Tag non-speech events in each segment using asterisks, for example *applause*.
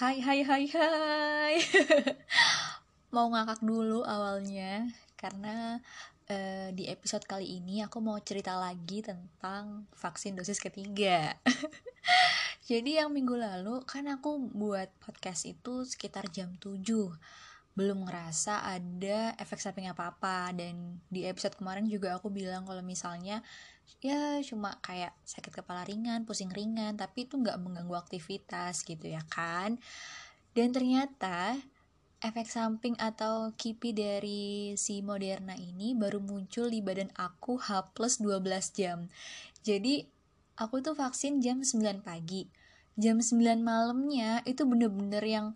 Hai hai hai hai. *laughs* Mau ngakak dulu awalnya Karena uh, di episode kali ini aku mau cerita lagi tentang vaksin dosis ketiga. *laughs* Jadi yang minggu lalu kan aku buat podcast itu sekitar jam 7 belum ngerasa ada efek samping apa-apa dan di episode kemarin juga aku bilang kalau misalnya ya cuma kayak sakit kepala ringan, pusing ringan, tapi itu nggak mengganggu aktivitas gitu ya kan. Dan ternyata efek samping atau kipi dari si Moderna ini baru muncul di badan aku H plus 12 jam. Jadi aku tuh vaksin jam 9 pagi. Jam 9 malamnya itu bener-bener yang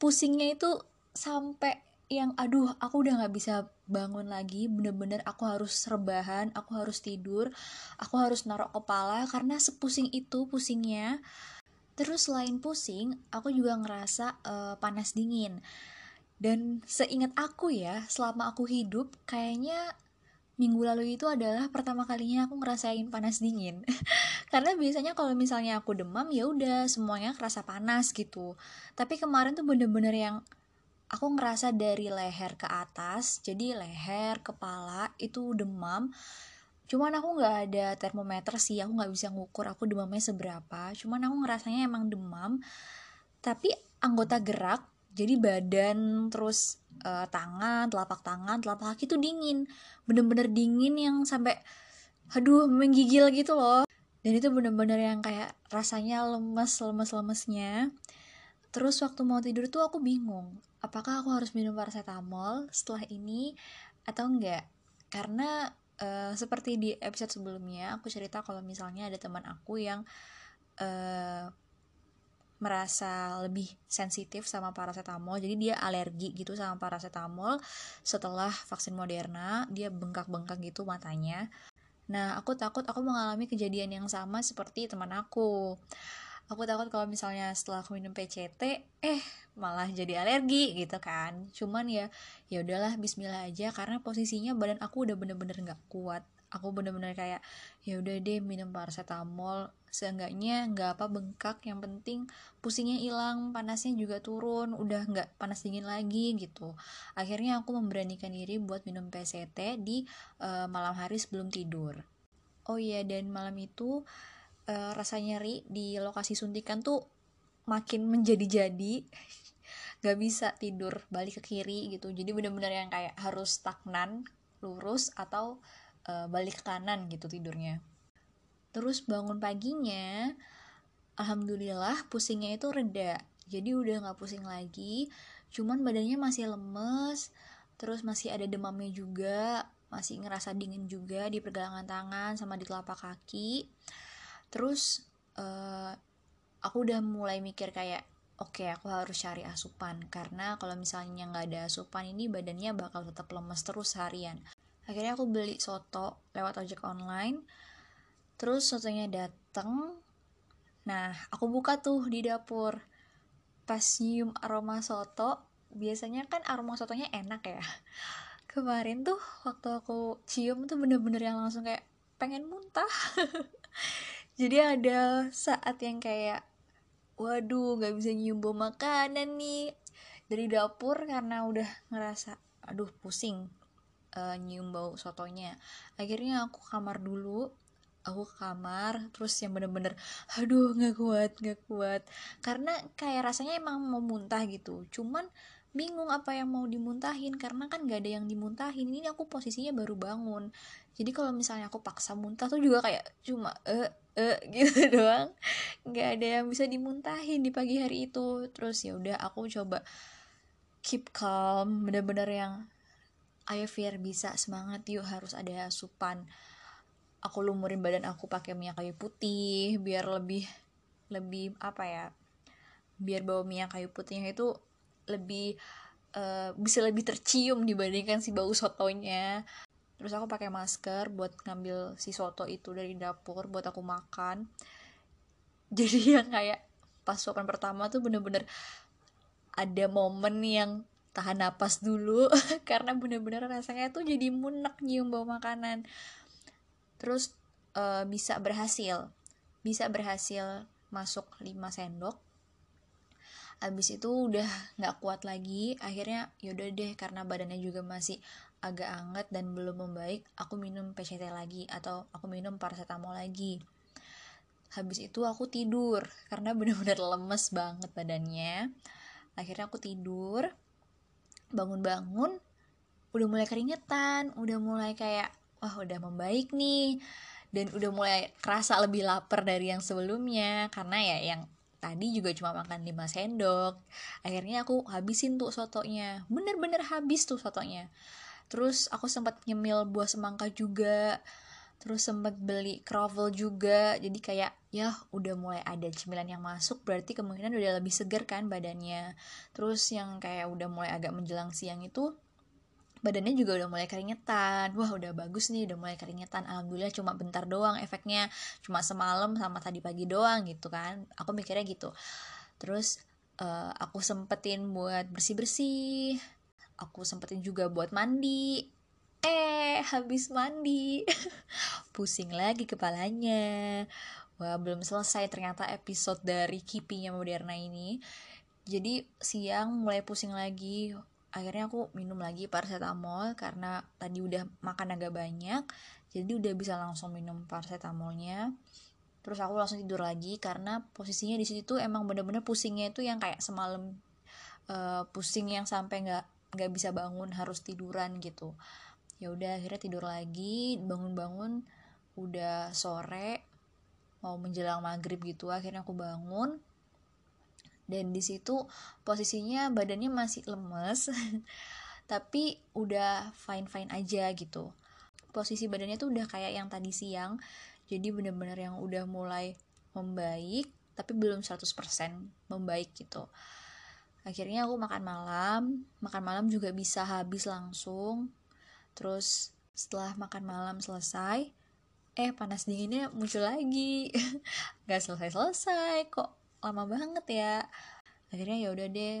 pusingnya itu sampai yang aduh aku udah nggak bisa bangun lagi. Bener-bener aku harus rebahan aku harus tidur aku harus naruh kepala karena sepusing itu pusingnya. Terus selain pusing aku juga ngerasa uh, panas dingin. Dan seingat aku ya selama aku hidup kayaknya minggu lalu itu adalah pertama kalinya aku ngerasain panas dingin. *laughs* Karena biasanya kalau misalnya aku demam ya udah semuanya kerasa panas gitu. Tapi kemarin tuh bener-bener yang aku ngerasa dari leher ke atas jadi leher kepala itu demam. Cuman aku nggak ada termometer sih aku nggak bisa ngukur aku demamnya seberapa. Cuman aku ngerasanya emang demam tapi anggota gerak jadi badan terus uh, tangan telapak tangan telapak kaki tuh dingin. Bener-bener dingin yang sampai aduh menggigil gitu loh. Dan itu bener-bener yang kayak rasanya lemes lemes lemesnya terus waktu mau tidur tuh aku bingung apakah aku harus minum paracetamol setelah ini atau enggak? Karena uh, seperti di episode sebelumnya aku cerita kalau misalnya ada teman aku yang uh, merasa lebih sensitif sama paracetamol jadi dia alergi gitu sama paracetamol. Setelah vaksin Moderna dia bengkak-bengkak gitu matanya. Nah aku takut aku mengalami kejadian yang sama seperti teman aku aku takut kalau misalnya setelah aku minum PCT eh malah jadi alergi gitu kan. Cuman ya ya udahlah Bismillah aja. Karena posisinya badan aku udah bener-bener nggak kuat. Aku bener-bener kayak ya udah deh minum paracetamol. Seenggaknya nggak apa bengkak yang penting pusingnya hilang panasnya juga turun udah nggak panas dingin lagi gitu. Akhirnya aku memberanikan diri buat minum PCT di uh, malam hari sebelum tidur. Oh iya dan malam itu uh, rasa nyeri di lokasi suntikan tuh makin menjadi-jadi. *laughs* Gak bisa tidur balik ke kiri gitu. Jadi bener-bener yang kayak harus stagnan lurus atau uh, balik ke kanan gitu tidurnya. Terus bangun paginya alhamdulillah pusingnya itu reda. Jadi udah nggak pusing lagi cuman badannya masih lemes terus masih ada demamnya juga masih ngerasa dingin juga di pergelangan tangan sama di telapak kaki terus uh, aku udah mulai mikir kayak oke okay, aku harus cari asupan. Karena kalau misalnya nggak ada asupan ini badannya bakal tetap lemes terus harian akhirnya aku beli soto lewat ojek online. Terus sotonya dateng. Nah aku buka tuh di dapur. Pas nyium aroma soto biasanya kan aroma sotonya enak ya. *laughs* Kemarin tuh waktu aku cium tuh bener-bener yang langsung kayak pengen muntah *laughs* jadi ada saat yang kayak waduh gak bisa nyium bau makanan nih dari dapur karena udah ngerasa aduh pusing uh, nyium bau sotonya. Akhirnya aku kamar dulu aku kamar terus yang bener-bener aduh nggak kuat nggak kuat. Karena kayak rasanya emang mau muntah gitu cuman bingung apa yang mau dimuntahin karena kan gak ada yang dimuntahin. Ini aku posisinya baru bangun. Jadi kalau misalnya aku paksa muntah tuh juga kayak cuma eh eh *laughs* gitu doang. Nggak ada yang bisa dimuntahin di pagi hari itu. Terus ya udah aku coba keep calm bener-bener yang ayo Fir bisa semangat yuk harus ada asupan. Aku lumurin badan aku pakai minyak kayu putih biar lebih lebih apa ya biar bau minyak kayu putihnya itu lebih uh, bisa lebih tercium dibandingkan si bau sotonya terus aku pakai masker buat ngambil si soto itu dari dapur buat aku makan. *laughs* Jadi yang kayak pas suapan pertama tuh bener-bener ada momen yang tahan napas dulu *laughs* karena bener-bener rasanya tuh jadi munek nyium bau makanan. Terus uh, bisa berhasil bisa berhasil masuk 5 sendok. Abis itu udah nggak kuat lagi akhirnya yaudah deh karena badannya juga masih agak anget dan belum membaik aku minum PCT lagi atau aku minum paracetamol lagi. Habis itu aku tidur karena bener-bener lemes banget badannya. Akhirnya aku tidur bangun-bangun udah mulai keringetan udah mulai kayak wah udah membaik nih dan udah mulai kerasa lebih lapar dari yang sebelumnya karena ya yang tadi juga cuma makan 5 sendok. Akhirnya aku habisin tuh sotonya bener-bener habis tuh sotonya terus aku sempat nyemil buah semangka juga. Terus sempat beli kroffel juga. Jadi kayak ya udah mulai ada cemilan yang masuk berarti kemungkinan udah lebih segar kan badannya. Terus yang kayak udah mulai agak menjelang siang itu badannya juga udah mulai keringetan. Wah udah bagus nih udah mulai keringetan. Alhamdulillah cuma bentar doang efeknya. Cuma semalam sama tadi pagi doang gitu kan. Aku mikirnya gitu. Terus uh, aku sempetin buat bersih bersih aku sempetin juga buat mandi. Eh habis mandi. *laughs* Pusing lagi kepalanya. Wah belum selesai ternyata episode dari kipinya Moderna ini. Jadi siang mulai pusing lagi. Akhirnya aku minum lagi paracetamol karena tadi udah makan agak banyak. Jadi udah bisa langsung minum paracetamolnya. Terus aku langsung tidur lagi karena posisinya di situ emang bener-bener pusingnya itu yang kayak semalam uh, pusing yang sampai nggak nggak bisa bangun harus tiduran gitu. Ya udah akhirnya tidur lagi bangun-bangun udah sore mau menjelang maghrib gitu akhirnya aku bangun. Dan di situ posisinya badannya masih lemes *laughs* tapi udah fine fine aja gitu. Posisi badannya tuh udah kayak yang tadi siang jadi bener-bener yang udah mulai membaik tapi belum 100% membaik gitu akhirnya aku makan malam makan malam juga bisa habis langsung. Terus setelah makan malam selesai eh panas dinginnya muncul lagi. *laughs* Nggak selesai selesai kok lama banget ya. Akhirnya ya udah deh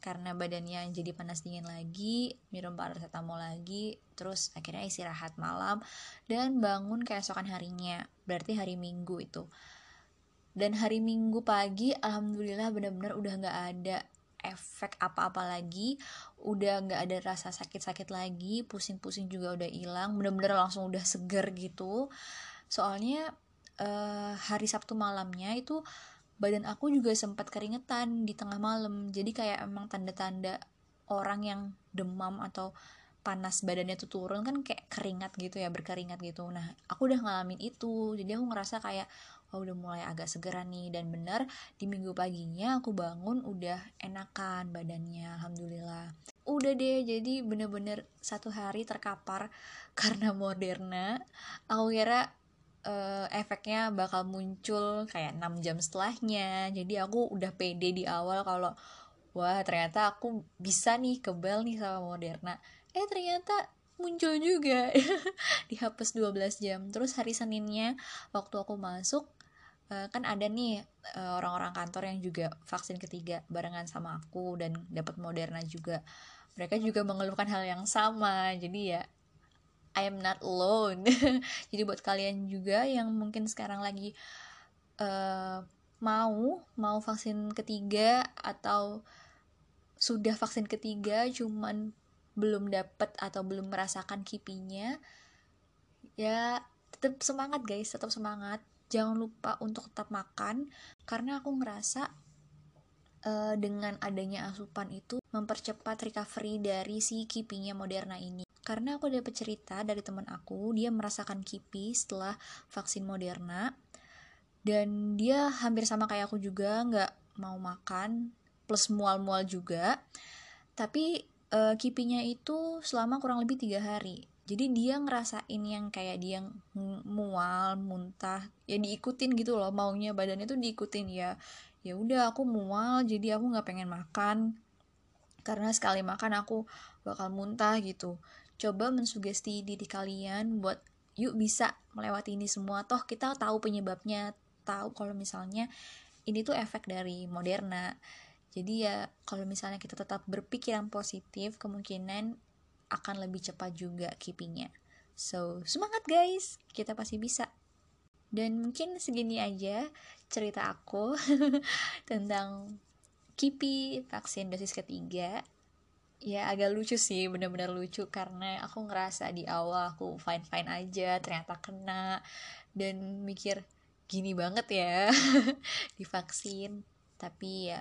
karena badannya jadi panas dingin lagi minum paracetamol lagi terus akhirnya istirahat malam dan bangun keesokan harinya berarti hari minggu itu. Dan hari minggu pagi alhamdulillah benar-benar udah nggak ada efek apa-apa lagi udah nggak ada rasa sakit-sakit lagi pusing-pusing juga udah hilang bener-bener langsung udah seger gitu. Soalnya uh, hari Sabtu malamnya itu badan aku juga sempat keringetan di tengah malam. Jadi kayak emang tanda-tanda orang yang demam atau panas badannya tuh turun kan kayak keringat gitu ya berkeringat gitu. Nah aku udah ngalamin itu. Jadi aku ngerasa kayak oh udah mulai agak segeran nih. Dan bener di minggu paginya aku bangun udah enakan badannya alhamdulillah. Udah deh jadi bener-bener satu hari terkapar *laughs* karena Moderna. Aku kira uh, efeknya bakal muncul kayak 6 jam setelahnya. Jadi aku udah pede di awal kalau wah ternyata aku bisa nih kebel nih sama Moderna. Eh ternyata muncul juga. *laughs* Dihapus 12 jam. Terus hari Seninnya waktu aku masuk uh, kan ada nih uh, orang-orang kantor yang juga vaksin ketiga barengan sama aku dan dapat Moderna juga. Mereka juga mengeluhkan hal yang sama. Jadi ya I am not alone. *laughs* Jadi buat kalian juga yang mungkin sekarang lagi uh, mau mau vaksin ketiga atau sudah vaksin ketiga cuman belum dapat atau belum merasakan kipinya ya tetap semangat guys tetap semangat. Jangan lupa untuk tetap makan karena aku ngerasa uh, dengan adanya asupan itu mempercepat recovery dari si kipinya Moderna ini. Karena aku dapat cerita dari teman aku dia merasakan kipi setelah vaksin Moderna dan dia hampir sama kayak aku juga nggak mau makan plus mual-mual juga. Tapi uh, kipinya itu selama kurang lebih tiga hari. Jadi dia ngerasain yang kayak dia mual muntah ya diikutin gitu loh maunya badannya tuh diikutin. Ya ya udah aku mual jadi aku nggak pengen makan. Karena sekali makan aku bakal muntah gitu. Coba mensugesti diri kalian buat yuk bisa melewati ini semua. Toh kita tahu penyebabnya tahu kalau misalnya ini tuh efek dari Moderna jadi ya kalau misalnya kita tetap berpikiran positif kemungkinan akan lebih cepat juga keepingnya. So semangat guys! Kita pasti bisa. Dan mungkin segini aja cerita aku *laughs* tentang kipi vaksin dosis ketiga. Ya agak lucu sih bener-bener lucu karena aku ngerasa di awal aku fine fine aja ternyata kena. Dan mikir gini banget ya *laughs* divaksin tapi ya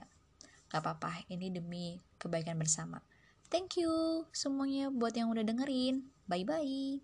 Gak apa-apa, ini demi kebaikan bersama. Thank you semuanya buat yang udah dengerin. Bye-bye.